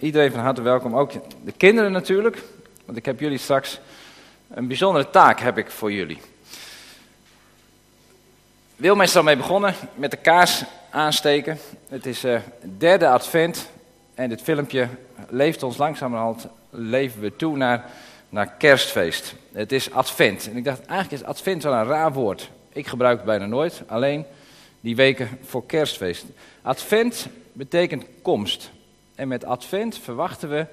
Iedereen van harte welkom, ook de kinderen natuurlijk. Want ik heb jullie straks een bijzondere taak heb ik voor jullie. Wilma is mee begonnen met de kaars aansteken. Het is uh, derde advent en dit filmpje leeft ons langzamerhand, leven we toe naar, naar kerstfeest. Het is advent en ik dacht eigenlijk is advent wel een raar woord. Ik gebruik het bijna nooit, alleen die weken voor kerstfeest. Advent betekent komst. En met advent verwachten we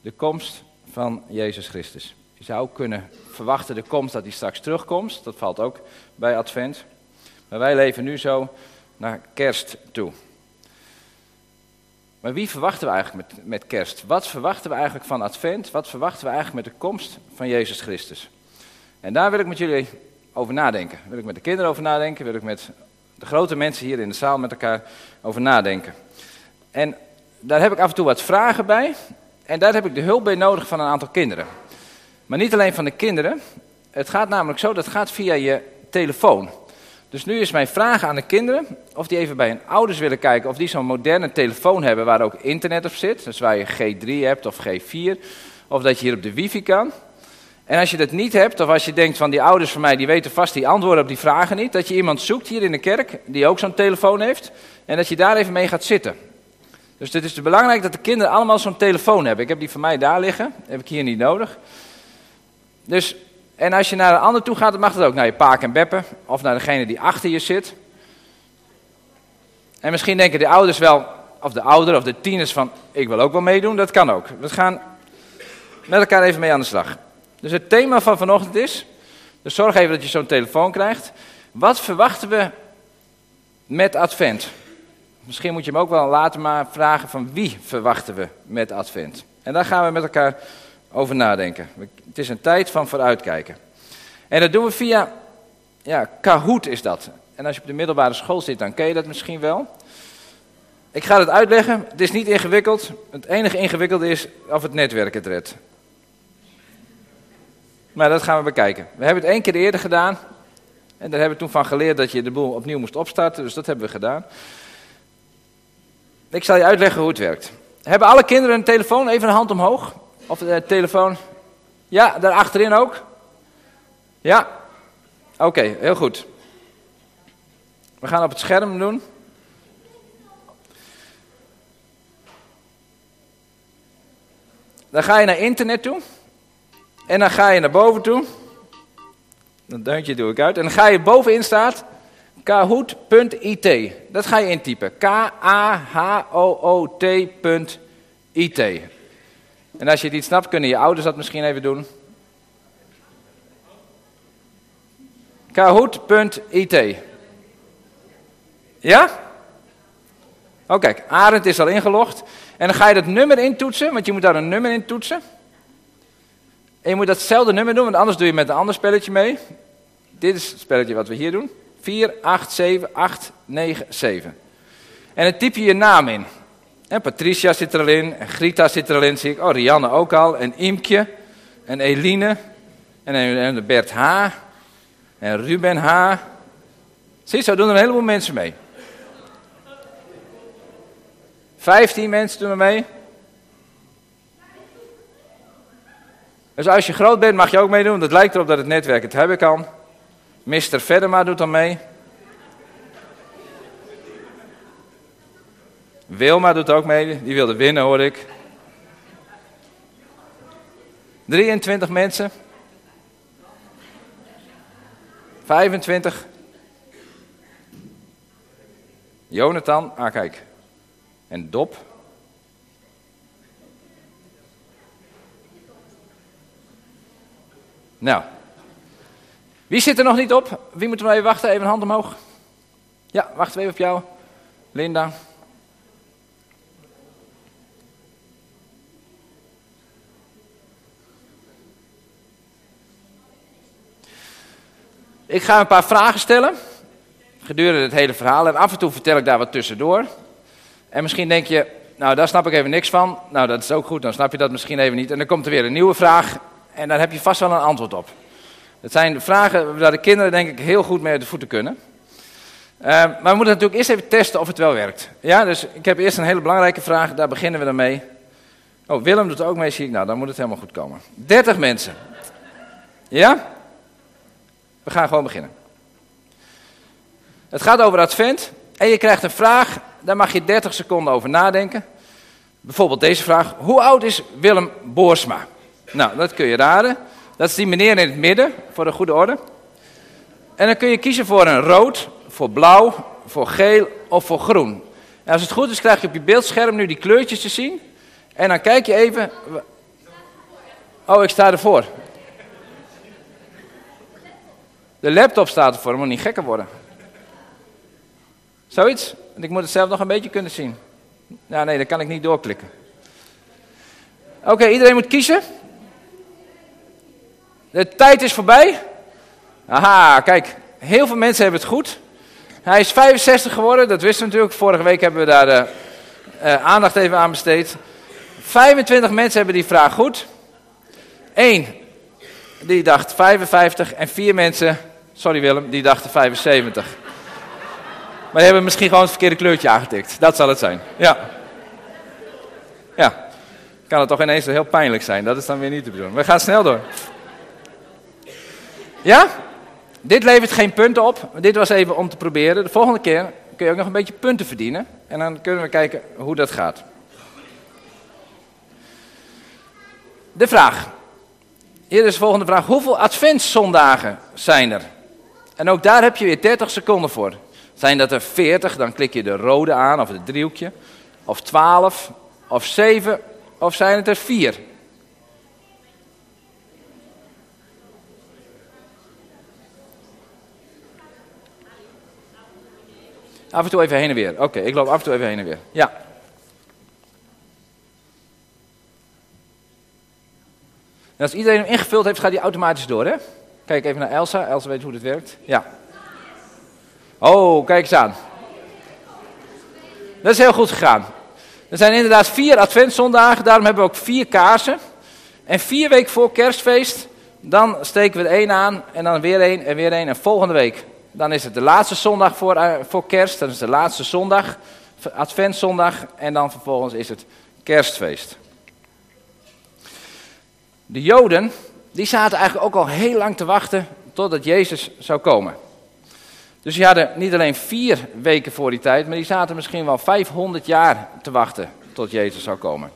de komst van Jezus Christus. Je zou kunnen verwachten de komst dat hij straks terugkomt. Dat valt ook bij advent. Maar wij leven nu zo naar kerst toe. Maar wie verwachten we eigenlijk met, met kerst? Wat verwachten we eigenlijk van advent? Wat verwachten we eigenlijk met de komst van Jezus Christus? En daar wil ik met jullie over nadenken. Wil ik met de kinderen over nadenken? Wil ik met de grote mensen hier in de zaal met elkaar over nadenken? En daar heb ik af en toe wat vragen bij. En daar heb ik de hulp bij nodig van een aantal kinderen. Maar niet alleen van de kinderen. Het gaat namelijk zo, dat gaat via je telefoon. Dus nu is mijn vraag aan de kinderen of die even bij hun ouders willen kijken of die zo'n moderne telefoon hebben waar ook internet op zit. Dus waar je G3 hebt of G4. Of dat je hier op de wifi kan. En als je dat niet hebt, of als je denkt van die ouders van mij, die weten vast die antwoorden op die vragen niet. Dat je iemand zoekt hier in de kerk die ook zo'n telefoon heeft. En dat je daar even mee gaat zitten. Dus het is belangrijk dat de kinderen allemaal zo'n telefoon hebben. Ik heb die van mij daar liggen, heb ik hier niet nodig. Dus, en als je naar een ander toe gaat, dan mag dat ook. Naar je paak en beppen, of naar degene die achter je zit. En misschien denken de ouders wel, of de ouderen of de tieners van, ik wil ook wel meedoen. Dat kan ook. We gaan met elkaar even mee aan de slag. Dus het thema van vanochtend is, dus zorg even dat je zo'n telefoon krijgt. Wat verwachten we met advent? Misschien moet je hem ook wel later maar vragen van wie verwachten we met advent. En daar gaan we met elkaar over nadenken. Het is een tijd van vooruitkijken. En dat doen we via, ja, Kahoot is dat. En als je op de middelbare school zit, dan ken je dat misschien wel. Ik ga het uitleggen. Het is niet ingewikkeld. Het enige ingewikkelde is of het netwerk het redt. Maar dat gaan we bekijken. We hebben het één keer eerder gedaan. En daar hebben we toen van geleerd dat je de boel opnieuw moest opstarten. Dus dat hebben we gedaan. Ik zal je uitleggen hoe het werkt. Hebben alle kinderen een telefoon? Even een hand omhoog. Of de telefoon. Ja, daar achterin ook. Ja. Oké, heel goed. We gaan op het scherm doen. Dan ga je naar internet toe. En dan ga je naar boven toe. Dat deuntje doe ik uit. En dan ga je bovenin staat Kahoot.it. Dat ga je intypen. K-A-H-O-O-T.it. En als je het niet snapt, kunnen je ouders dat misschien even doen. Kahoot.it. Ja? Oh kijk, Arend is al ingelogd. En dan ga je dat nummer intoetsen, want je moet daar een nummer in toetsen. En je moet datzelfde nummer doen, want anders doe je met een ander spelletje mee. Dit is het spelletje wat we hier doen. 4, 8, 7, 8, 9, 7. En dan typ je je naam in. Patricia zit er al in, en Grita zit er al in, zie ik. Oh, Rianne ook al, en Imkje, en Eline, en, en Bert H, en Ruben H. Zie je, zo doen er een heleboel mensen mee. 15 mensen doen er mee. Dus als je groot bent mag je ook meedoen. Dat lijkt erop dat het netwerk het hebben kan. Mr. Verdema doet dan mee. Wilma doet ook mee, die wilde winnen hoor ik. 23 mensen. 25. Jonathan, ah kijk. En Dop. Nou, wie zit er nog niet op? Wie moeten we even wachten? Even een hand omhoog. Ja, wachten we even op jou. Linda. Ik ga een paar vragen stellen. Gedurende het hele verhaal. En af en toe vertel ik daar wat tussendoor. En misschien denk je, nou daar snap ik even niks van. Nou dat is ook goed, dan snap je dat misschien even niet. En dan komt er weer een nieuwe vraag. En daar heb je vast wel een antwoord op. Het zijn vragen waar de kinderen denk ik heel goed mee uit de voeten kunnen. Uh, maar we moeten natuurlijk eerst even testen of het wel werkt. Ja, dus ik heb eerst een hele belangrijke vraag, daar beginnen we dan mee. Oh, Willem doet ook mee, zie ik. Nou, dan moet het helemaal goed komen. 30 mensen. Ja? We gaan gewoon beginnen. Het gaat over Advent en je krijgt een vraag, daar mag je 30 seconden over nadenken. Bijvoorbeeld deze vraag: Hoe oud is Willem Boorsma? Nou, dat kun je raden. Dat is die meneer in het midden, voor de goede orde. En dan kun je kiezen voor een rood, voor blauw, voor geel of voor groen. En als het goed is, krijg je op je beeldscherm nu die kleurtjes te zien. En dan kijk je even. Oh, ik sta ervoor. De laptop staat ervoor, moet niet gekker worden. Zoiets? Ik moet het zelf nog een beetje kunnen zien. Ja, nee, dan kan ik niet doorklikken. Oké, iedereen moet kiezen. De tijd is voorbij. Aha, kijk, heel veel mensen hebben het goed. Hij is 65 geworden, dat wisten we natuurlijk. Vorige week hebben we daar de, uh, aandacht even aan besteed. 25 mensen hebben die vraag goed. Eén, die dacht 55. En vier mensen, sorry Willem, die dachten 75. Maar die hebben misschien gewoon het verkeerde kleurtje aangetikt. Dat zal het zijn. Ja. Ja. Kan het toch ineens heel pijnlijk zijn. Dat is dan weer niet te bedoelen. We gaan snel door. Ja? Dit levert geen punten op. Dit was even om te proberen. De volgende keer kun je ook nog een beetje punten verdienen. En dan kunnen we kijken hoe dat gaat. De vraag. Hier is de volgende vraag. Hoeveel adventszondagen zijn er? En ook daar heb je weer 30 seconden voor. Zijn dat er 40, dan klik je de rode aan of het driehoekje. Of 12, of 7, of zijn het er 4? Af en toe even heen en weer. Oké, ik loop af en toe even heen en weer. Ja. En als iedereen hem ingevuld heeft, gaat hij automatisch door, hè? Kijk even naar Elsa. Elsa weet hoe dit werkt. Ja. Oh, kijk eens aan. Dat is heel goed gegaan. Er zijn inderdaad vier adventszondagen, daarom hebben we ook vier kaarsen. En vier weken voor kerstfeest, dan steken we er één aan en dan weer één en weer één. En volgende week, dan is het de laatste zondag voor, uh, voor kerst. Dat is de laatste zondag, adventszondag. En dan vervolgens is het kerstfeest. De Joden, die zaten eigenlijk ook al heel lang te wachten totdat Jezus zou komen. Dus die hadden niet alleen vier weken voor die tijd, maar die zaten misschien wel 500 jaar te wachten tot Jezus zou komen.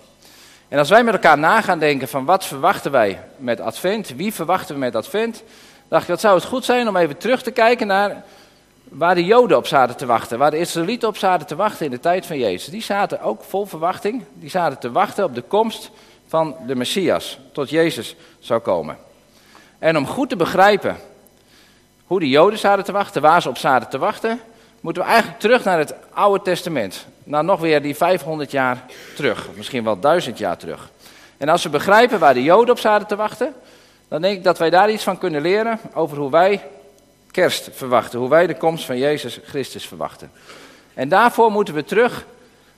En als wij met elkaar na gaan denken van wat verwachten wij met Advent, wie verwachten we met Advent, dacht ik, wat zou het goed zijn om even terug te kijken naar waar de Joden op zaten te wachten, waar de Israëlieten op zaten te wachten in de tijd van Jezus. Die zaten ook vol verwachting, die zaten te wachten op de komst van de Messias, tot Jezus zou komen. En om goed te begrijpen hoe de Joden zaten te wachten, waar ze op zaten te wachten, moeten we eigenlijk terug naar het Oude Testament. Naar nog weer die 500 jaar terug, misschien wel 1000 jaar terug. En als we begrijpen waar de Joden op zaten te wachten, dan denk ik dat wij daar iets van kunnen leren over hoe wij kerst verwachten, hoe wij de komst van Jezus Christus verwachten. En daarvoor moeten we terug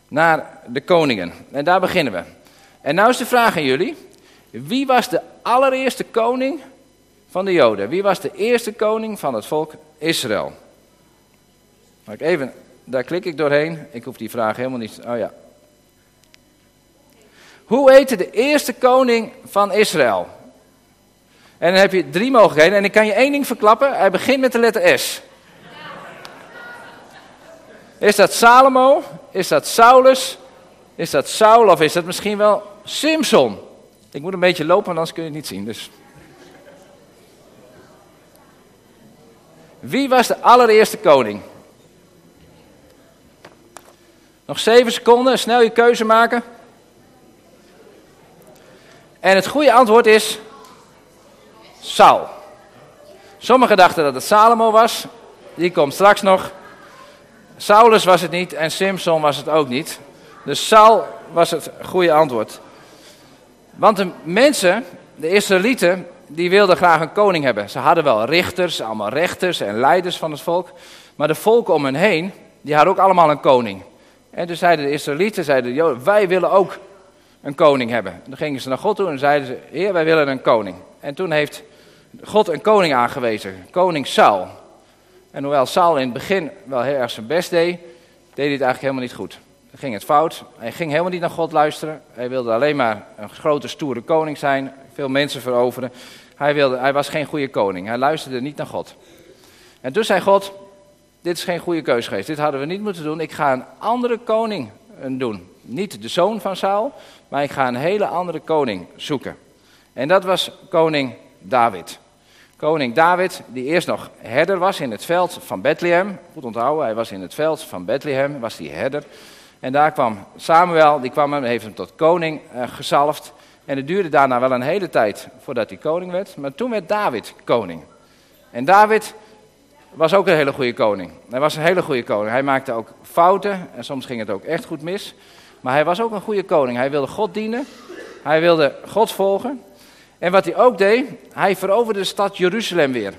naar de koningen. En daar beginnen we. En nou is de vraag aan jullie: wie was de allereerste koning van de Joden. Wie was de eerste koning van het volk Israël? ik even, daar klik ik doorheen. Ik hoef die vraag helemaal niet. Oh ja. Hoe heette de eerste koning van Israël? En dan heb je drie mogelijkheden. En ik kan je één ding verklappen. Hij begint met de letter S. Is dat Salomo? Is dat Saulus? Is dat Saul? Of is dat misschien wel Simson? Ik moet een beetje lopen, anders kun je het niet zien. Dus Wie was de allereerste koning? Nog zeven seconden, snel je keuze maken. En het goede antwoord is Saul. Sommigen dachten dat het Salomo was, die komt straks nog. Saulus was het niet en Simson was het ook niet. Dus Saul was het goede antwoord. Want de mensen, de Israëlieten, die wilden graag een koning hebben. Ze hadden wel richters, allemaal rechters en leiders van het volk. Maar de volken om hen heen, die hadden ook allemaal een koning. En toen zeiden de Israëlieten, zeiden wij willen ook een koning hebben. En dan gingen ze naar God toe en zeiden ze, heer, wij willen een koning. En toen heeft God een koning aangewezen, koning Saul. En hoewel Saul in het begin wel heel erg zijn best deed, deed hij het eigenlijk helemaal niet goed. ging het fout. Hij ging helemaal niet naar God luisteren. Hij wilde alleen maar een grote, stoere koning zijn, veel mensen veroveren. Hij, wilde, hij was geen goede koning. Hij luisterde niet naar God. En toen zei God: Dit is geen goede keus geweest. Dit hadden we niet moeten doen. Ik ga een andere koning doen. Niet de zoon van Saul, maar ik ga een hele andere koning zoeken. En dat was koning David. Koning David, die eerst nog herder was in het veld van Bethlehem. Goed onthouden, hij was in het veld van Bethlehem, was die herder. En daar kwam Samuel, die kwam hem, heeft hem tot koning uh. En het duurde daarna wel een hele tijd voordat hij koning werd. Maar toen werd David koning. En David was ook een hele goede koning. Hij was een hele goede koning. Hij maakte ook fouten en soms ging het ook echt goed mis. Maar hij was ook een goede koning. Hij wilde God dienen. Hij wilde God volgen. En wat hij ook deed, hij veroverde de stad Jeruzalem weer.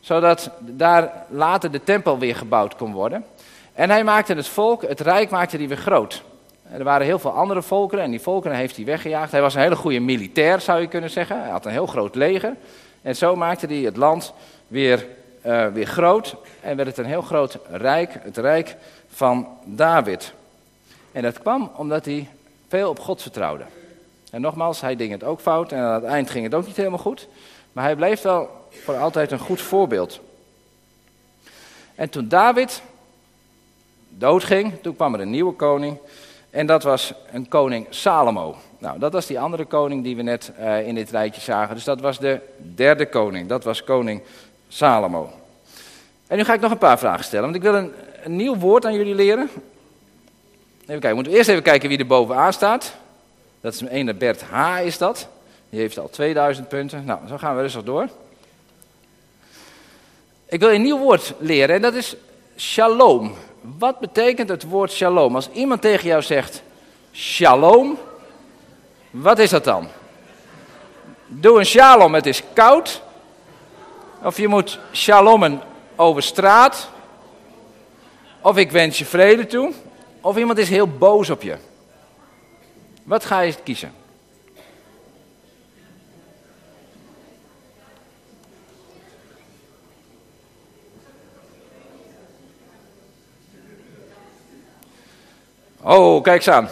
Zodat daar later de tempel weer gebouwd kon worden. En hij maakte het volk, het rijk maakte hij weer groot. Er waren heel veel andere volkeren en die volkeren heeft hij weggejaagd. Hij was een hele goede militair, zou je kunnen zeggen. Hij had een heel groot leger. En zo maakte hij het land weer, uh, weer groot. En werd het een heel groot rijk, het rijk van David. En dat kwam omdat hij veel op God vertrouwde. En nogmaals, hij ging het ook fout en aan het eind ging het ook niet helemaal goed. Maar hij bleef wel voor altijd een goed voorbeeld. En toen David doodging, toen kwam er een nieuwe koning. En dat was een koning Salomo. Nou, dat was die andere koning die we net uh, in dit rijtje zagen. Dus dat was de derde koning. Dat was koning Salomo. En nu ga ik nog een paar vragen stellen, want ik wil een, een nieuw woord aan jullie leren. Even kijken, we moeten eerst even kijken wie er bovenaan staat. Dat is een ene Bert H. is dat. Die heeft al 2000 punten. Nou, zo gaan we rustig door. Ik wil een nieuw woord leren en dat is shalom. Wat betekent het woord shalom? Als iemand tegen jou zegt shalom, wat is dat dan? Doe een shalom, het is koud. Of je moet shalommen over straat. Of ik wens je vrede toe. Of iemand is heel boos op je. Wat ga je kiezen? Oh, kijk eens aan.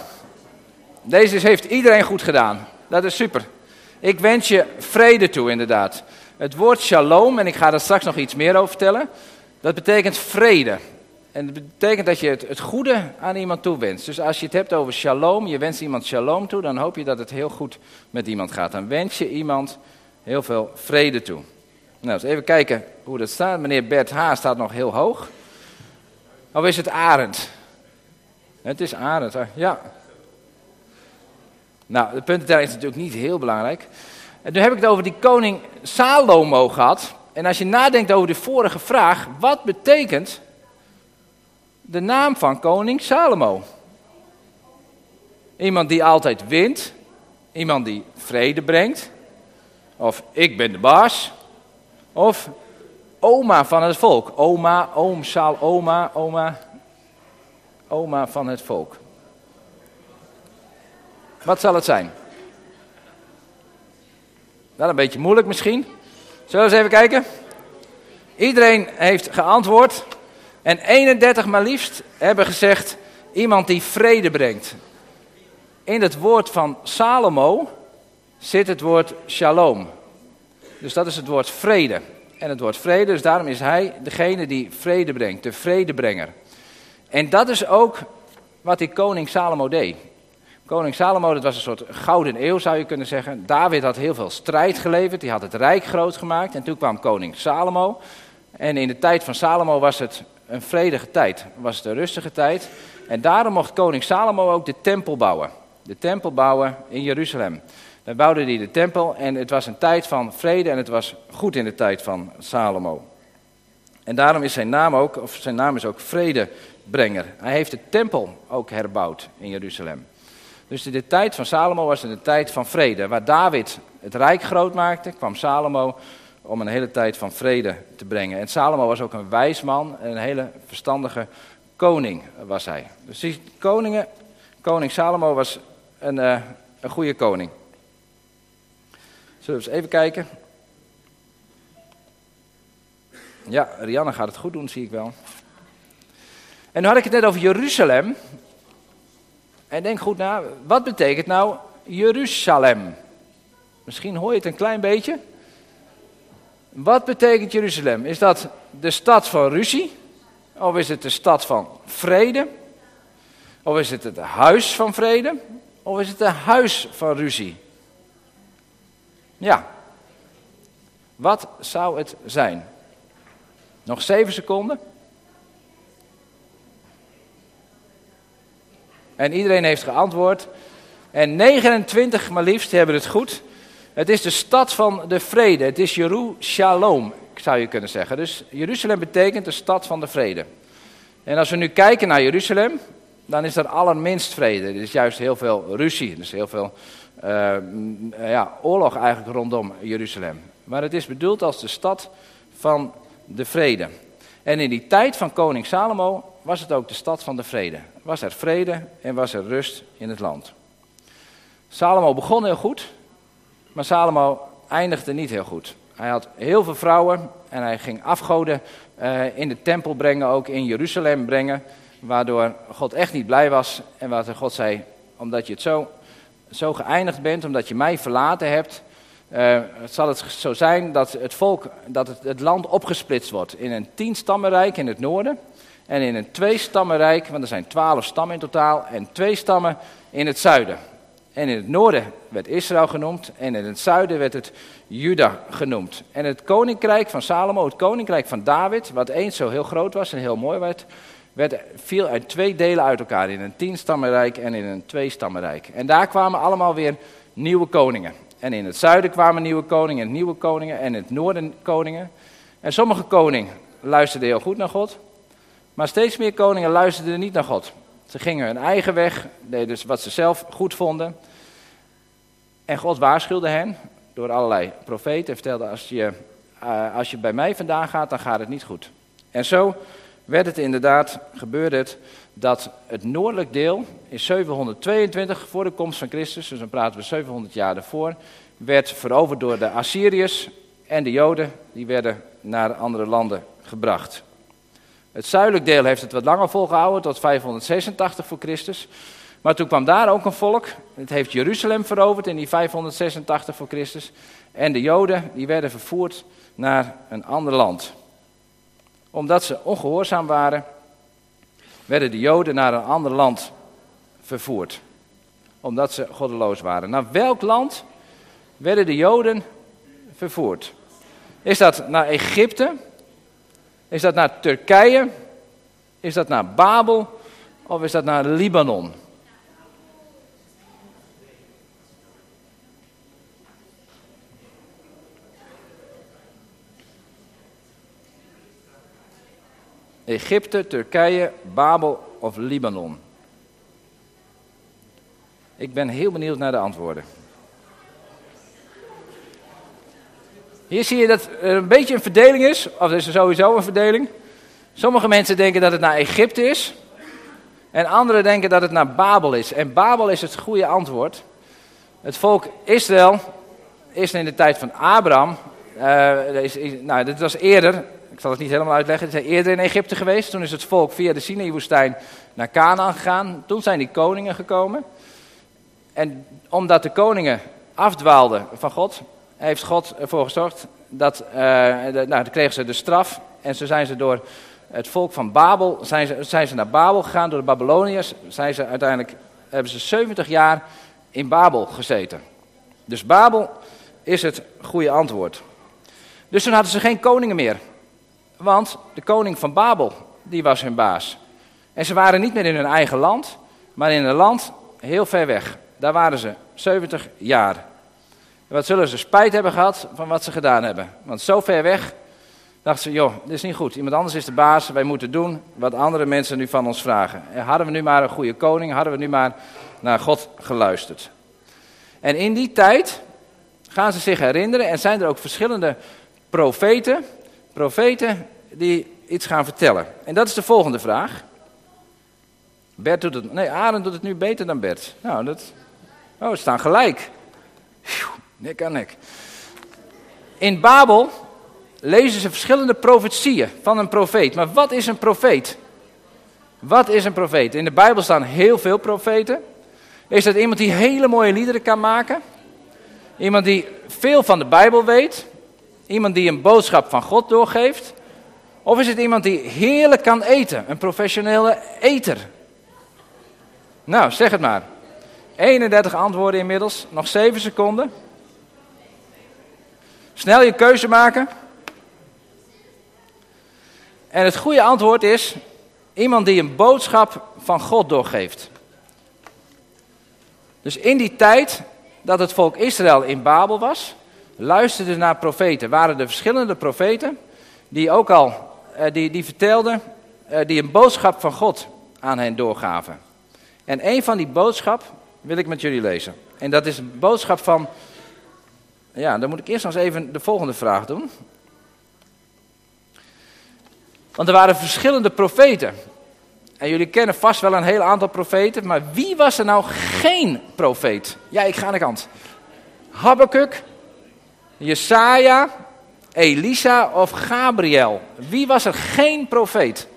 Deze heeft iedereen goed gedaan. Dat is super. Ik wens je vrede toe, inderdaad. Het woord shalom, en ik ga er straks nog iets meer over vertellen, dat betekent vrede. En dat betekent dat je het, het goede aan iemand toewenst. Dus als je het hebt over shalom, je wenst iemand shalom toe, dan hoop je dat het heel goed met iemand gaat. Dan wens je iemand heel veel vrede toe. Nou, eens even kijken hoe dat staat. Meneer Bert H. staat nog heel hoog. Of is het Arend? Het is Arend, ja. Nou, de puntentelling is natuurlijk niet heel belangrijk. En nu heb ik het over die koning Salomo gehad. En als je nadenkt over de vorige vraag, wat betekent de naam van koning Salomo. Iemand die altijd wint, iemand die vrede brengt, of ik ben de baas, of oma van het volk. Oma, oom, Sal, oma, oma, oma van het volk. Wat zal het zijn? Wel een beetje moeilijk misschien. Zullen we eens even kijken? Iedereen heeft geantwoord. En 31 maar liefst hebben gezegd iemand die vrede brengt. In het woord van Salomo zit het woord shalom. Dus dat is het woord vrede. En het woord vrede, dus daarom is hij degene die vrede brengt, de vredebrenger. En dat is ook wat die koning Salomo deed. Koning Salomo, dat was een soort gouden eeuw zou je kunnen zeggen. David had heel veel strijd geleverd, die had het rijk groot gemaakt. En toen kwam koning Salomo. En in de tijd van Salomo was het een vredige tijd, was het een rustige tijd. En daarom mocht koning Salomo ook de tempel bouwen. De tempel bouwen in Jeruzalem. Dan bouwde hij de tempel en het was een tijd van vrede en het was goed in de tijd van Salomo. En daarom is zijn naam ook, of zijn naam is ook vredebrenger. Hij heeft de tempel ook herbouwd in Jeruzalem. Dus de tijd van Salomo was een tijd van vrede. Waar David het rijk groot maakte, kwam Salomo om een hele tijd van vrede te brengen. En Salomo was ook een wijs man en een hele verstandige koning was hij. Dus die koningen, koning Salomo was een, uh, een goede koning. Zullen we eens even kijken? Ja, Rianne gaat het goed doen, zie ik wel. En nu had ik het net over Jeruzalem. En denk goed na, wat betekent nou Jeruzalem? Misschien hoor je het een klein beetje. Wat betekent Jeruzalem? Is dat de stad van ruzie? Of is het de stad van vrede? Of is het het huis van vrede? Of is het het huis van ruzie? Ja. Wat zou het zijn? Nog zeven seconden. En iedereen heeft geantwoord. En 29 maar liefst hebben het goed. Het is de stad van de vrede. Het is Jeruzalem, zou je kunnen zeggen. Dus Jeruzalem betekent de stad van de vrede. En als we nu kijken naar Jeruzalem, dan is er allerminst vrede. Er is juist heel veel ruzie. Er is heel veel uh, ja, oorlog eigenlijk rondom Jeruzalem. Maar het is bedoeld als de stad van de vrede. En in die tijd van koning Salomo was het ook de stad van de vrede. Was er vrede en was er rust in het land. Salomo begon heel goed, maar Salomo eindigde niet heel goed. Hij had heel veel vrouwen en hij ging afgoden uh, in de tempel brengen, ook in Jeruzalem brengen. Waardoor God echt niet blij was en waar God zei, omdat je het zo, zo geëindigd bent, omdat je mij verlaten hebt, uh, zal het zo zijn dat het volk, dat het, het land opgesplitst wordt in een tien stammenrijk in het noorden en in een twee stammenrijk, want er zijn twaalf stammen in totaal, en twee stammen in het zuiden. En in het noorden werd Israël genoemd en in het zuiden werd het Juda genoemd. En het koninkrijk van Salomo, het koninkrijk van David, wat eens zo heel groot was en heel mooi werd, werd, viel uit twee delen uit elkaar. In een tienstammenrijk en in een tweestammenrijk. En daar kwamen allemaal weer nieuwe koningen. En in het zuiden kwamen nieuwe koningen, nieuwe koningen en in het noorden koningen. En sommige koningen luisterden heel goed naar God. Maar steeds meer koningen luisterden niet naar God. Ze gingen hun eigen weg, deden dus wat ze zelf goed vonden. En God waarschuwde hen door allerlei profeten. En vertelde, als je, uh, als je bij mij vandaan gaat, dan gaat het niet goed. En zo werd het inderdaad, gebeurde het, dat het noordelijk deel in 722 voor de komst van Christus, dus dan praten we 700 jaar ervoor, werd veroverd door de Assyriërs en de Joden, die werden naar andere landen gebracht. Het zuidelijk deel heeft het wat langer volgehouden, tot 586 voor Christus. Maar toen kwam daar ook een volk, het heeft Jeruzalem veroverd in die 586 voor Christus. En de Joden, die werden vervoerd naar een ander land. Omdat ze ongehoorzaam waren, werden de Joden naar een ander land vervoerd. Omdat ze goddeloos waren. Naar welk land werden de Joden vervoerd? Is dat naar Egypte? Is dat naar Turkije? Is dat naar Babel? Of is dat naar Libanon? Egypte, Turkije, Babel of Libanon? Ik ben heel benieuwd naar de antwoorden. Hier zie je dat er een beetje een verdeling is, of is er sowieso een verdeling. Sommige mensen denken dat het naar Egypte is. En anderen denken dat het naar Babel is. En Babel is het goede antwoord. Het volk Israël is in de tijd van Abraham. Uh, is, nou, dit was eerder, ik zal het niet helemaal uitleggen. Het is eerder in Egypte geweest. Toen is het volk via de Sinai-woestijn naar Canaan gegaan. Toen zijn die koningen gekomen. En omdat de koningen afdwaalden van God, heeft God ervoor gezorgd dat, de, nou, dan kregen ze de straf en zo zijn ze door het volk van Babel, zijn ze, zijn ze naar Babel gegaan, door de Babyloniërs, zijn ze uiteindelijk, hebben ze 70 jaar in Babel gezeten. Dus Babel is het goede antwoord. Dus toen hadden ze geen koningen meer, want de koning van Babel, die was hun baas. En ze waren niet meer in hun eigen land, maar in een land heel ver weg. Daar waren ze 70 jaar. Wat zullen ze spijt hebben gehad van wat ze gedaan hebben. Want zo ver weg dachten ze, joh, dit is niet goed. Iemand anders is de baas, wij moeten doen wat andere mensen nu van ons vragen. Hadden we nu maar een goede koning, hadden we nu maar naar God geluisterd. En in die tijd gaan ze zich herinneren en zijn er ook verschillende profeten, profeten die iets gaan vertellen. En dat is de volgende vraag. Bert doet het, nee, Arend doet het nu beter dan Bert. Nou, dat, oh, we staan gelijk. Nek aan nek. In Babel lezen ze verschillende profetieën van een profeet. Maar wat is een profeet? Wat is een profeet? In de Bijbel staan heel veel profeten. Is dat iemand die hele mooie liederen kan maken? Iemand die veel van de Bijbel weet? Iemand die een boodschap van God doorgeeft? Of is het iemand die heerlijk kan eten? Een professionele eter? Nou, zeg het maar. 31 antwoorden inmiddels. Nog 7 seconden. Snel je keuze maken. En het goede antwoord is iemand die een boodschap van God doorgeeft. Dus in die tijd dat het volk Israël in Babel was, luisterden naar profeten. Waren er verschillende profeten die ook al eh, die, die vertelden, eh, die een boodschap van God aan hen doorgaven. En een van die boodschap wil ik met jullie lezen. En dat is een boodschap van. Ja, dan moet ik eerst nog eens even de volgende vraag doen. Want er waren verschillende profeten. En jullie kennen vast wel een heel aantal profeten, maar wie was er nou geen profeet? Ja, ik ga aan de kant. Habakkuk, Jesaja, Elisa of Gabriel? Wie was er geen profeet?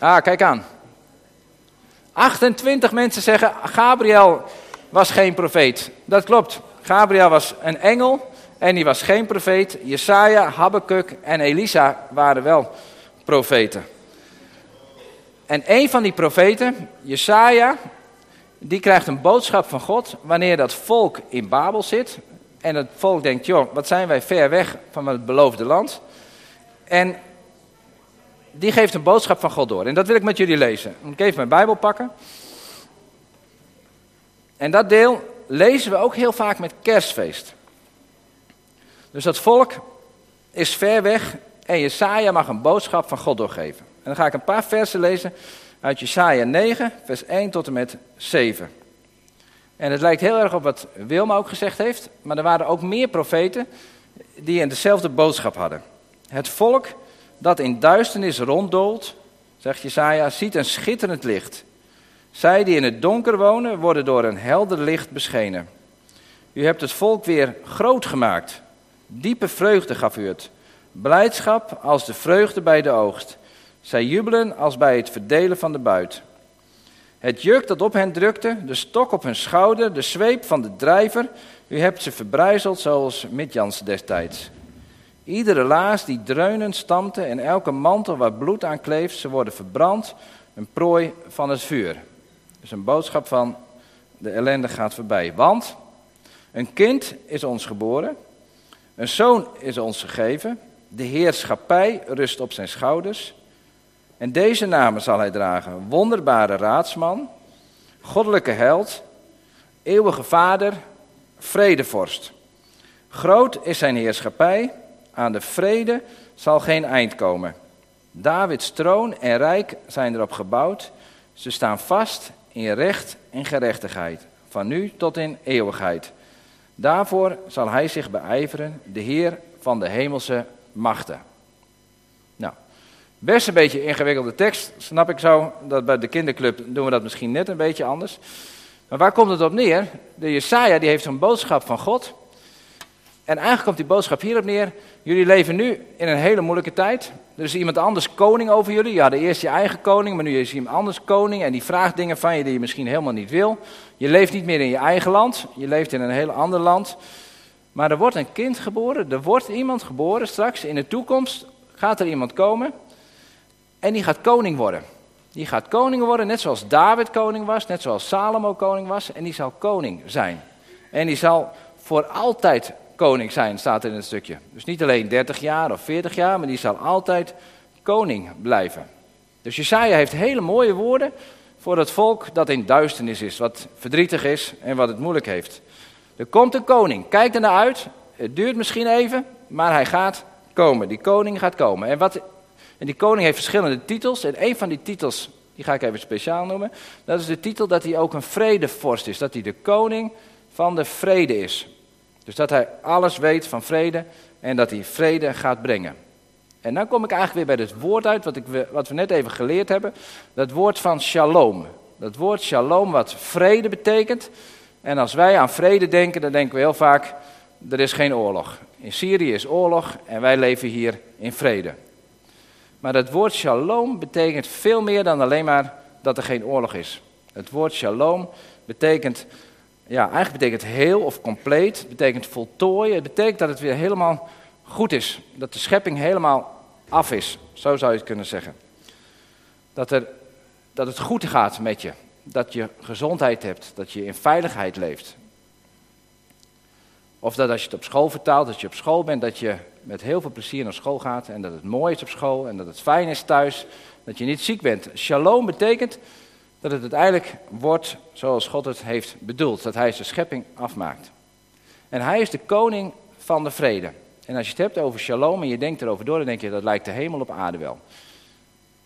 Ah, kijk aan. 28 mensen zeggen, Gabriel was geen profeet. Dat klopt. Gabriel was een engel en die was geen profeet. Jesaja, Habakkuk en Elisa waren wel profeten. En een van die profeten, Jesaja, die krijgt een boodschap van God wanneer dat volk in Babel zit. En het volk denkt, joh, wat zijn wij ver weg van het beloofde land. En die geeft een boodschap van God door. En dat wil ik met jullie lezen. Ik even mijn Bijbel pakken. En dat deel lezen we ook heel vaak met kerstfeest. Dus dat volk is ver weg en Jesaja mag een boodschap van God doorgeven. En dan ga ik een paar versen lezen uit Jesaja 9, vers 1 tot en met 7. En het lijkt heel erg op wat Wilma ook gezegd heeft, maar er waren ook meer profeten die een dezelfde boodschap hadden. Het volk dat in duisternis ronddoolt, zegt Jesaja, ziet een schitterend licht. Zij die in het donker wonen, worden door een helder licht beschenen. U hebt het volk weer groot gemaakt. Diepe vreugde gaf u het. Blijdschap als de vreugde bij de oogst. Zij jubelen als bij het verdelen van de buit. Het juk dat op hen drukte, de stok op hun schouder, de zweep van de drijver, u hebt ze verbrijzeld zoals Midjans destijds. Iedere laars die dreunend stampte en elke mantel waar bloed aan kleeft, ze worden verbrand, een prooi van het vuur. Dus een boodschap van de ellende gaat voorbij. Want een kind is ons geboren, een zoon is ons gegeven, de heerschappij rust op zijn schouders. En deze namen zal hij dragen: wonderbare raadsman, goddelijke held, eeuwige vader, vredevorst. Groot is zijn heerschappij, aan de vrede zal geen eind komen. Davids troon en rijk zijn erop gebouwd. Ze staan vast in recht en gerechtigheid, van nu tot in eeuwigheid. Daarvoor zal hij zich beijveren, de Heer van de hemelse machten. Nou, best een beetje ingewikkelde tekst, snap ik zo. Dat bij de kinderclub doen we dat misschien net een beetje anders. Maar waar komt het op neer? De Jesaja die heeft een boodschap van God. En eigenlijk komt die boodschap hierop neer. Jullie leven nu in een hele moeilijke tijd. Er is iemand anders koning over jullie. Je had eerst je eigen koning, maar nu is iemand anders koning. En die vraagt dingen van je die je misschien helemaal niet wil. Je leeft niet meer in je eigen land. Je leeft in een heel ander land. Maar er wordt een kind geboren. Er wordt iemand geboren straks. In de toekomst gaat er iemand komen. En die gaat koning worden. Die gaat koning worden, net zoals David koning was. Net zoals Salomo koning was. En die zal koning zijn. En die zal voor altijd koning zijn, staat in het stukje. Dus niet alleen 30 jaar of 40 jaar, maar die zal altijd koning blijven. Dus Jesaja heeft hele mooie woorden voor het volk dat in duisternis is, wat verdrietig is en wat het moeilijk heeft. Er komt een koning, kijk er naar uit. Het duurt misschien even, maar hij gaat komen. Die koning gaat komen. En, wat, en die koning heeft verschillende titels. En een van die titels, die ga ik even speciaal noemen. Dat is de titel dat hij ook een vredevorst is. Dat hij de koning van de vrede is. Dus dat hij alles weet van vrede en dat hij vrede gaat brengen. En dan kom ik eigenlijk weer bij het woord uit wat, ik, wat we net even geleerd hebben. Dat woord van shalom. Dat woord shalom wat vrede betekent. En als wij aan vrede denken, dan denken we heel vaak, er is geen oorlog. In Syrië is oorlog en wij leven hier in vrede. Maar het woord shalom betekent veel meer dan alleen maar dat er geen oorlog is. Het woord shalom betekent, ja, eigenlijk betekent heel of compleet, betekent voltooien. Het betekent dat het weer helemaal goed is. Dat de schepping helemaal af is, zo zou je het kunnen zeggen. Dat, er, dat het goed gaat met je. Dat je gezondheid hebt, dat je in veiligheid leeft. Of dat als je het op school vertaalt, dat je op school bent, dat je met heel veel plezier naar school gaat en dat het mooi is op school en dat het fijn is thuis, dat je niet ziek bent. Shalom betekent dat het uiteindelijk wordt zoals God het heeft bedoeld, dat hij zijn schepping afmaakt. En hij is de koning van de vrede. En als je het hebt over shalom en je denkt erover door, dan denk je dat lijkt de hemel op aarde wel.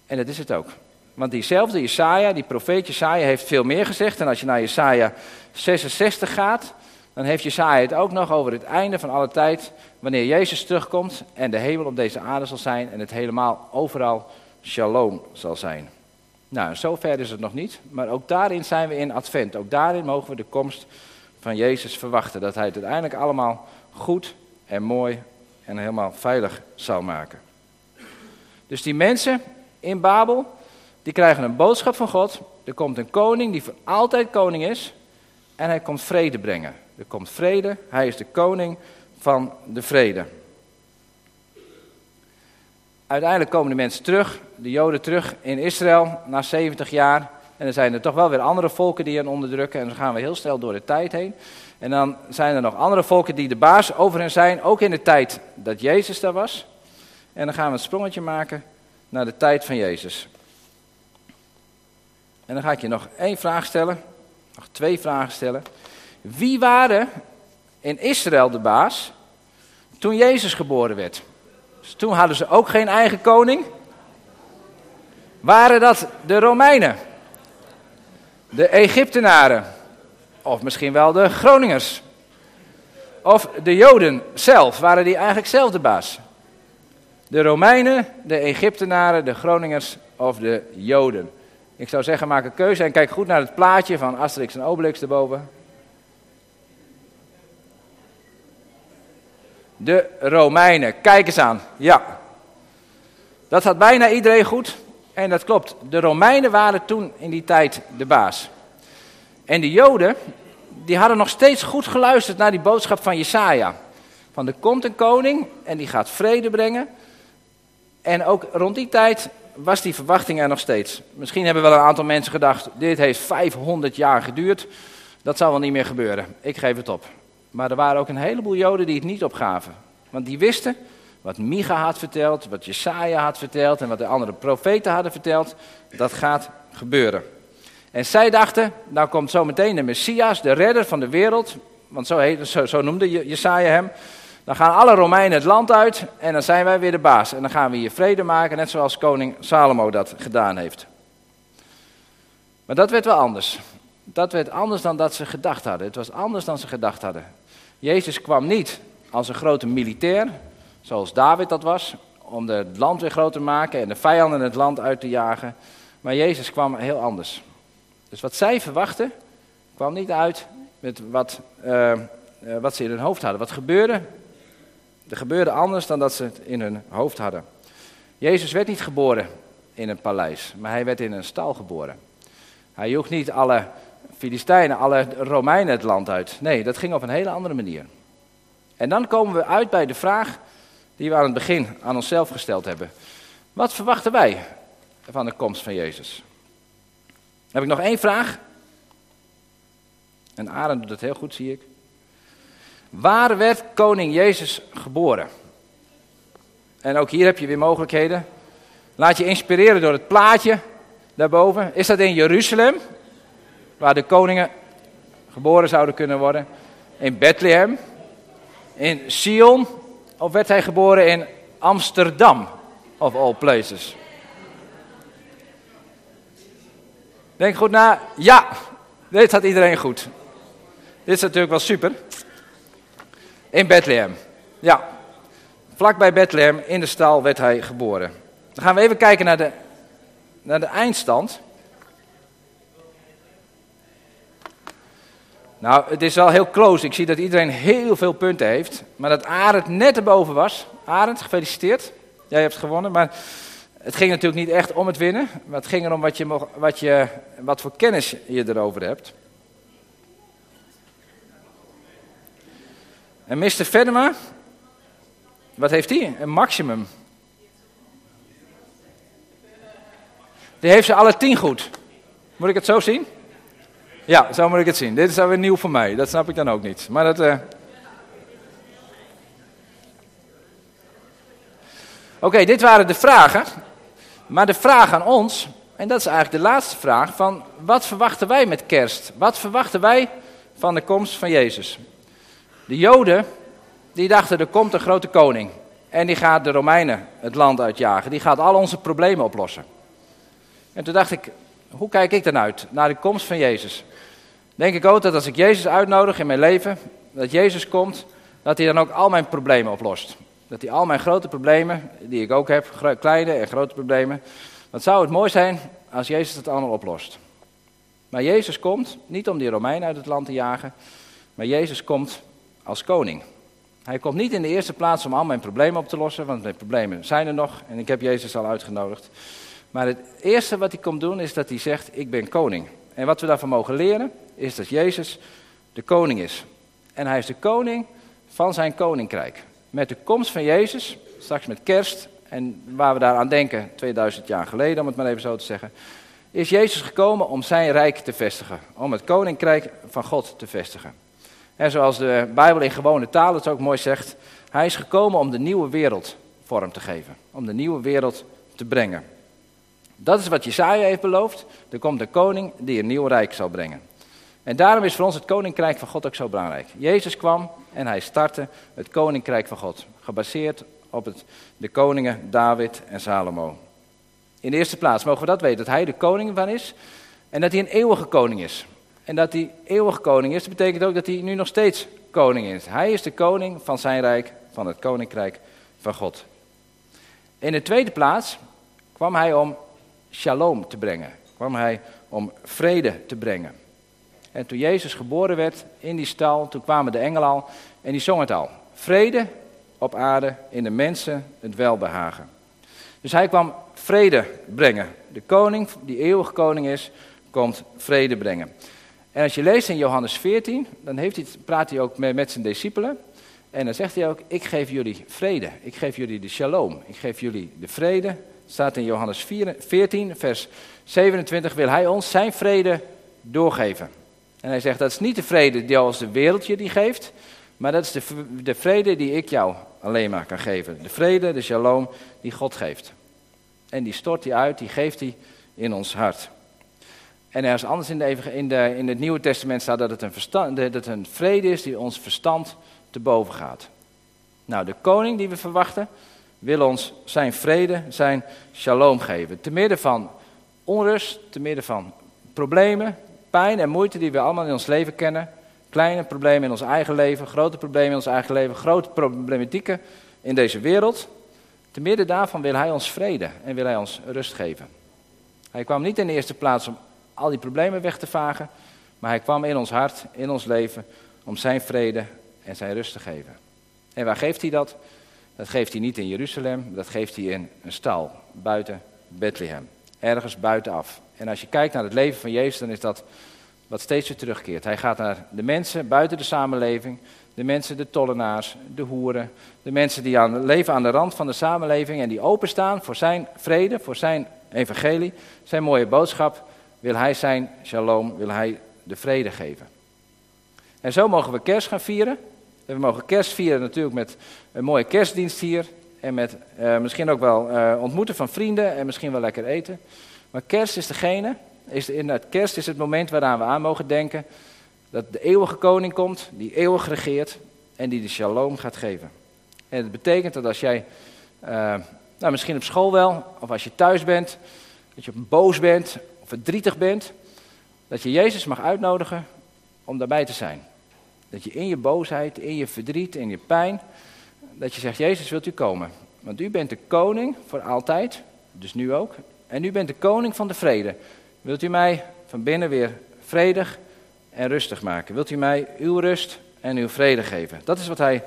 En dat is het ook. Want diezelfde Jesaja, die profeet Jesaja heeft veel meer gezegd. En als je naar Jesaja 66 gaat, dan heeft Jesaja het ook nog over het einde van alle tijd, wanneer Jezus terugkomt en de hemel op deze aarde zal zijn en het helemaal overal shalom zal zijn. Nou, zover is het nog niet, maar ook daarin zijn we in advent. Ook daarin mogen we de komst van Jezus verwachten, dat hij het uiteindelijk allemaal goed en mooi en helemaal veilig zal maken. Dus die mensen in Babel, die krijgen een boodschap van God. Er komt een koning die voor altijd koning is en hij komt vrede brengen. Er komt vrede, hij is de koning van de vrede. Uiteindelijk komen de mensen terug, de Joden terug in Israël na 70 jaar. En dan zijn er toch wel weer andere volken die hen onderdrukken. En dan gaan we heel snel door de tijd heen. En dan zijn er nog andere volken die de baas over hen zijn, ook in de tijd dat Jezus daar was. En dan gaan we een sprongetje maken naar de tijd van Jezus. En dan ga ik je nog één vraag stellen, nog twee vragen stellen. Wie waren in Israël de baas toen Jezus geboren werd? Dus toen hadden ze ook geen eigen koning. Waren dat de Romeinen? De Egyptenaren? Of misschien wel de Groningers? Of de Joden zelf? Waren die eigenlijk zelf de baas? De Romeinen, de Egyptenaren, de Groningers of de Joden? Ik zou zeggen, maak een keuze en kijk goed naar het plaatje van Asterix en Obelix erboven. De Romeinen. Kijk eens aan. Ja. Dat had bijna iedereen goed. En dat klopt. De Romeinen waren toen in die tijd de baas. En de Joden, die hadden nog steeds goed geluisterd naar die boodschap van Jesaja. Van er komt een koning en die gaat vrede brengen. En ook rond die tijd was die verwachting er nog steeds. Misschien hebben wel een aantal mensen gedacht, dit heeft 500 jaar geduurd. Dat zal wel niet meer gebeuren. Ik geef het op. Maar er waren ook een heleboel Joden die het niet opgaven. Want die wisten wat Micha had verteld, wat Jesaja had verteld en wat de andere profeten hadden verteld. Dat gaat gebeuren. En zij dachten, nou komt zometeen de Messias, de redder van de wereld. Want zo, heet, zo, noemde Jesaja hem. Dan gaan alle Romeinen het land uit en dan zijn wij weer de baas. En dan gaan we hier vrede maken, net zoals koning Salomo dat gedaan heeft. Maar dat werd wel anders. Dat werd anders dan dat ze gedacht hadden. Het was anders dan ze gedacht hadden. Jezus kwam niet als een grote militair, zoals David dat was, om het land weer groot te maken en de vijanden het land uit te jagen. Maar Jezus kwam heel anders. Dus wat zij verwachten, kwam niet uit met wat, uh, wat ze in hun hoofd hadden. Wat gebeurde? Er gebeurde anders dan dat ze het in hun hoofd hadden. Jezus werd niet geboren in een paleis, maar hij werd in een stal geboren. Hij joeg niet alle Filistijnen, alle Romeinen het land uit. Nee, dat ging op een hele andere manier. En dan komen we uit bij de vraag die we aan het begin aan onszelf gesteld hebben. Wat verwachten wij van de komst van Jezus? Heb ik nog één vraag? En Arend doet het heel goed, zie ik. Waar werd koning Jezus geboren? En ook hier heb je weer mogelijkheden. Laat je inspireren door het plaatje daarboven. Is dat in Jeruzalem? waar de koningen geboren zouden kunnen worden. In Bethlehem, in Sion, of werd hij geboren in Amsterdam, of all places? Denk goed na. Ja, dit had iedereen goed. Dit is natuurlijk wel super. In Bethlehem. Ja, vlakbij Bethlehem, in de stal, werd hij geboren. Dan gaan we even kijken naar de, naar de eindstand. Nou, het is wel heel close. Ik zie dat iedereen heel veel punten heeft. Maar dat Arend net erboven was. Arend, gefeliciteerd. Jij hebt gewonnen. Maar het ging natuurlijk niet echt om het winnen. Maar het ging erom wat, je, wat, je, wat voor kennis je erover hebt. En Mr. Venema, wat heeft hij? Een maximum. Die heeft ze alle tien goed. Moet ik het zo zien? Ja, zo moet ik het zien. Dit is alweer nieuw voor mij. Dat snap ik dan ook niet. Maar dat. Uh... Oké, dit waren de vragen. Maar de vraag aan ons, en dat is eigenlijk de laatste vraag: van wat verwachten wij met kerst? Wat verwachten wij van de komst van Jezus? De Joden, die dachten er komt een grote koning. En die gaat de Romeinen het land uitjagen. Die gaat al onze problemen oplossen. En toen dacht ik, hoe kijk ik dan uit naar de komst van Jezus? Denk ik ook dat als ik Jezus uitnodig in mijn leven, dat Jezus komt, dat hij dan ook al mijn problemen oplost. Dat hij al mijn grote problemen, die ik ook heb, kleine en grote problemen, wat zou het mooi zijn als Jezus het allemaal oplost. Maar Jezus komt niet om die Romeinen uit het land te jagen, maar Jezus komt als koning. Hij komt niet in de eerste plaats om al mijn problemen op te lossen, want mijn problemen zijn er nog en ik heb Jezus al uitgenodigd. Maar het eerste wat hij komt doen is dat hij zegt, ik ben koning. En wat we daarvan mogen leren, is dat Jezus de koning is. En hij is de koning van zijn koninkrijk. Met de komst van Jezus, straks met kerst, en waar we daar aan denken, 2000 jaar geleden, om het maar even zo te zeggen, is Jezus gekomen om zijn rijk te vestigen. Om het koninkrijk van God te vestigen. En zoals de Bijbel in gewone taal het ook mooi zegt, hij is gekomen om de nieuwe wereld vorm te geven. Om de nieuwe wereld te brengen. Dat is wat Jesaja heeft beloofd. Er komt een koning die een nieuw rijk zal brengen. En daarom is voor ons het koninkrijk van God ook zo belangrijk. Jezus kwam en hij startte het koninkrijk van God. Gebaseerd op het, de koningen David en Salomo. In de eerste plaats mogen we dat weten, dat hij de koning van is. En dat hij een eeuwige koning is. En dat hij eeuwige koning is, dat betekent ook dat hij nu nog steeds koning is. Hij is de koning van zijn rijk, van het koninkrijk van God. In de tweede plaats kwam hij om shalom te brengen. Kwam hij om vrede te brengen. En toen Jezus geboren werd in die stal, toen kwamen de engelen al en die zongen het al. Vrede op aarde, in de mensen het welbehagen. Dus hij kwam vrede brengen. De koning, die eeuwig koning is, komt vrede brengen. En als je leest in Johannes 14, dan heeft hij, praat hij ook met, met zijn discipelen. En dan zegt hij ook, ik geef jullie vrede. Ik geef jullie de shalom. Ik geef jullie de vrede staat in Johannes 14, vers 27, wil hij ons zijn vrede doorgeven. En hij zegt, dat is niet de vrede die als de wereld je die geeft, maar dat is de, de vrede die ik jou alleen maar kan geven. De vrede, de shalom die God geeft. En die stort hij uit, die geeft hij in ons hart. En ergens anders in, de, in, de, in het Nieuwe Testament staat dat het, een verstand, dat het een vrede is die ons verstand te boven gaat. Nou, de koning die we verwachten, wil ons zijn vrede, zijn shalom geven. Te midden van onrust, te midden van problemen, pijn en moeite die we allemaal in ons leven kennen. Kleine problemen in ons eigen leven, grote problemen in ons eigen leven, grote problematieken in deze wereld. Te midden daarvan wil hij ons vrede en wil hij ons rust geven. Hij kwam niet in de eerste plaats om al die problemen weg te vagen, maar hij kwam in ons hart, in ons leven, om zijn vrede en zijn rust te geven. En waar geeft hij dat? Dat geeft hij niet in Jeruzalem, dat geeft hij in een stal buiten Bethlehem. Ergens buitenaf. En als je kijkt naar het leven van Jezus, dan is dat wat steeds weer terugkeert. Hij gaat naar de mensen buiten de samenleving, de mensen, de tollenaars, de hoeren, de mensen die aan, leven aan de rand van de samenleving en die openstaan voor zijn vrede, voor zijn evangelie, zijn mooie boodschap, wil hij zijn shalom, wil hij de vrede geven. En zo mogen we kerst gaan vieren. We mogen kerst vieren natuurlijk met een mooie kerstdienst hier. En met uh, misschien ook wel uh, ontmoeten van vrienden en misschien wel lekker eten. Maar kerst is degene, is in het kerst is het moment waaraan we aan mogen denken dat de eeuwige koning komt, die eeuwig regeert en die de shalom gaat geven. En het betekent dat als jij, uh, nou misschien op school wel, of als je thuis bent, dat je boos bent of verdrietig bent, dat je Jezus mag uitnodigen om daarbij te zijn. Dat je in je boosheid, in je verdriet, in je pijn, dat je zegt, Jezus wilt u komen. Want u bent de koning voor altijd, dus nu ook. En u bent de koning van de vrede. Wilt u mij van binnen weer vredig en rustig maken. Wilt u mij uw rust en uw vrede geven? Dat is wat hij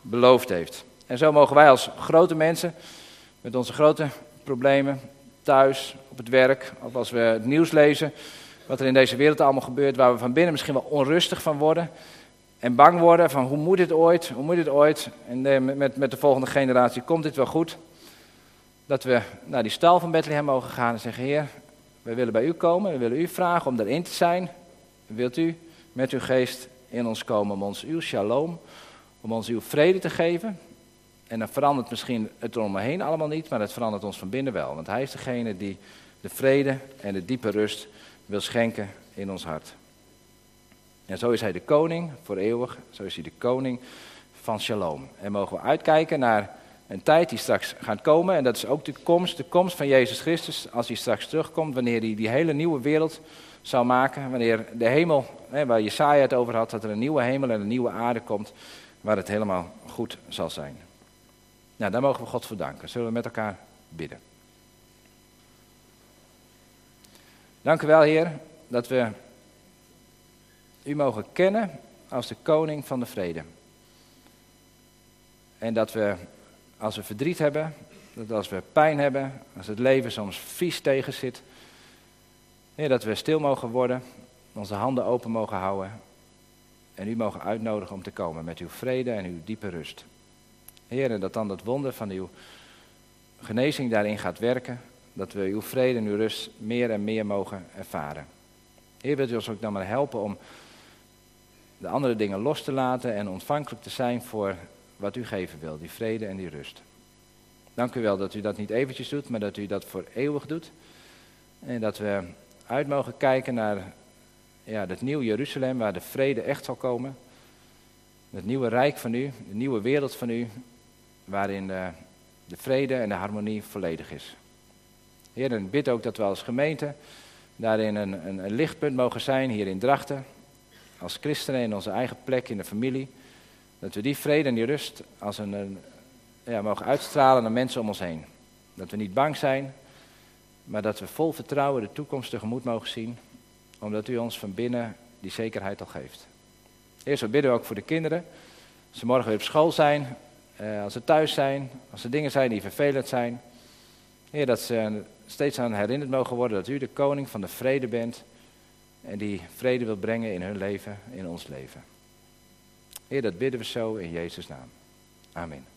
beloofd heeft. En zo mogen wij als grote mensen, met onze grote problemen, thuis, op het werk, of als we het nieuws lezen, wat er in deze wereld allemaal gebeurt, waar we van binnen misschien wel onrustig van worden. En bang worden van hoe moet dit ooit, hoe moet dit ooit, en met, met de volgende generatie komt dit wel goed. Dat we naar die stal van Bethlehem mogen gaan en zeggen, Heer, we willen bij u komen, we willen u vragen om erin te zijn. Wilt u met uw geest in ons komen om ons uw shalom, om ons uw vrede te geven? En dan verandert misschien het om allemaal niet, maar het verandert ons van binnen wel. Want hij is degene die de vrede en de diepe rust wil schenken in ons hart. En zo is hij de koning voor eeuwig, zo is hij de koning van shalom. En mogen we uitkijken naar een tijd die straks gaat komen. En dat is ook de komst, de komst van Jezus Christus, als hij straks terugkomt, wanneer hij die hele nieuwe wereld zal maken. Wanneer de hemel, hè, waar Jesaja het over had, dat er een nieuwe hemel en een nieuwe aarde komt, waar het helemaal goed zal zijn. Nou, daar mogen we God voor danken. Zullen we met elkaar bidden. Dank u wel, Heer, dat we u mogen kennen als de koning van de vrede. En dat we, als we verdriet hebben, dat als we pijn hebben, als het leven soms vies tegen zit, dat we stil mogen worden, onze handen open mogen houden en u mogen uitnodigen om te komen met uw vrede en uw diepe rust. Heer, en dat dan dat wonder van uw genezing daarin gaat werken, dat we uw vrede en uw rust meer en meer mogen ervaren. Heer, wilt u ons ook dan maar helpen om de andere dingen los te laten en ontvankelijk te zijn voor wat u geven wil, die vrede en die rust. Dank u wel dat u dat niet eventjes doet, maar dat u dat voor eeuwig doet. En dat we uit mogen kijken naar ja, het nieuwe Jeruzalem, waar de vrede echt zal komen. Het nieuwe rijk van u, de nieuwe wereld van u, waarin de, de vrede en de harmonie volledig is. Heer, en bid ook dat we als gemeente daarin een, een lichtpunt mogen zijn hier in Drachten. Als christenen in onze eigen plek in de familie. Dat we die vrede en die rust als een, ja, mogen uitstralen naar mensen om ons heen. Dat we niet bang zijn, maar dat we vol vertrouwen de toekomst tegemoet mogen zien, omdat u ons van binnen die zekerheid al geeft. Eerst we bidden we ook voor de kinderen. Als ze morgen weer op school zijn, eh, als ze thuis zijn, als er dingen zijn die vervelend zijn. Heer, dat ze steeds aan herinnerd mogen worden dat u de koning van de vrede bent en die vrede wil brengen in hun leven, in ons leven. Heer, dat bidden we zo in Jezus' naam. Amen.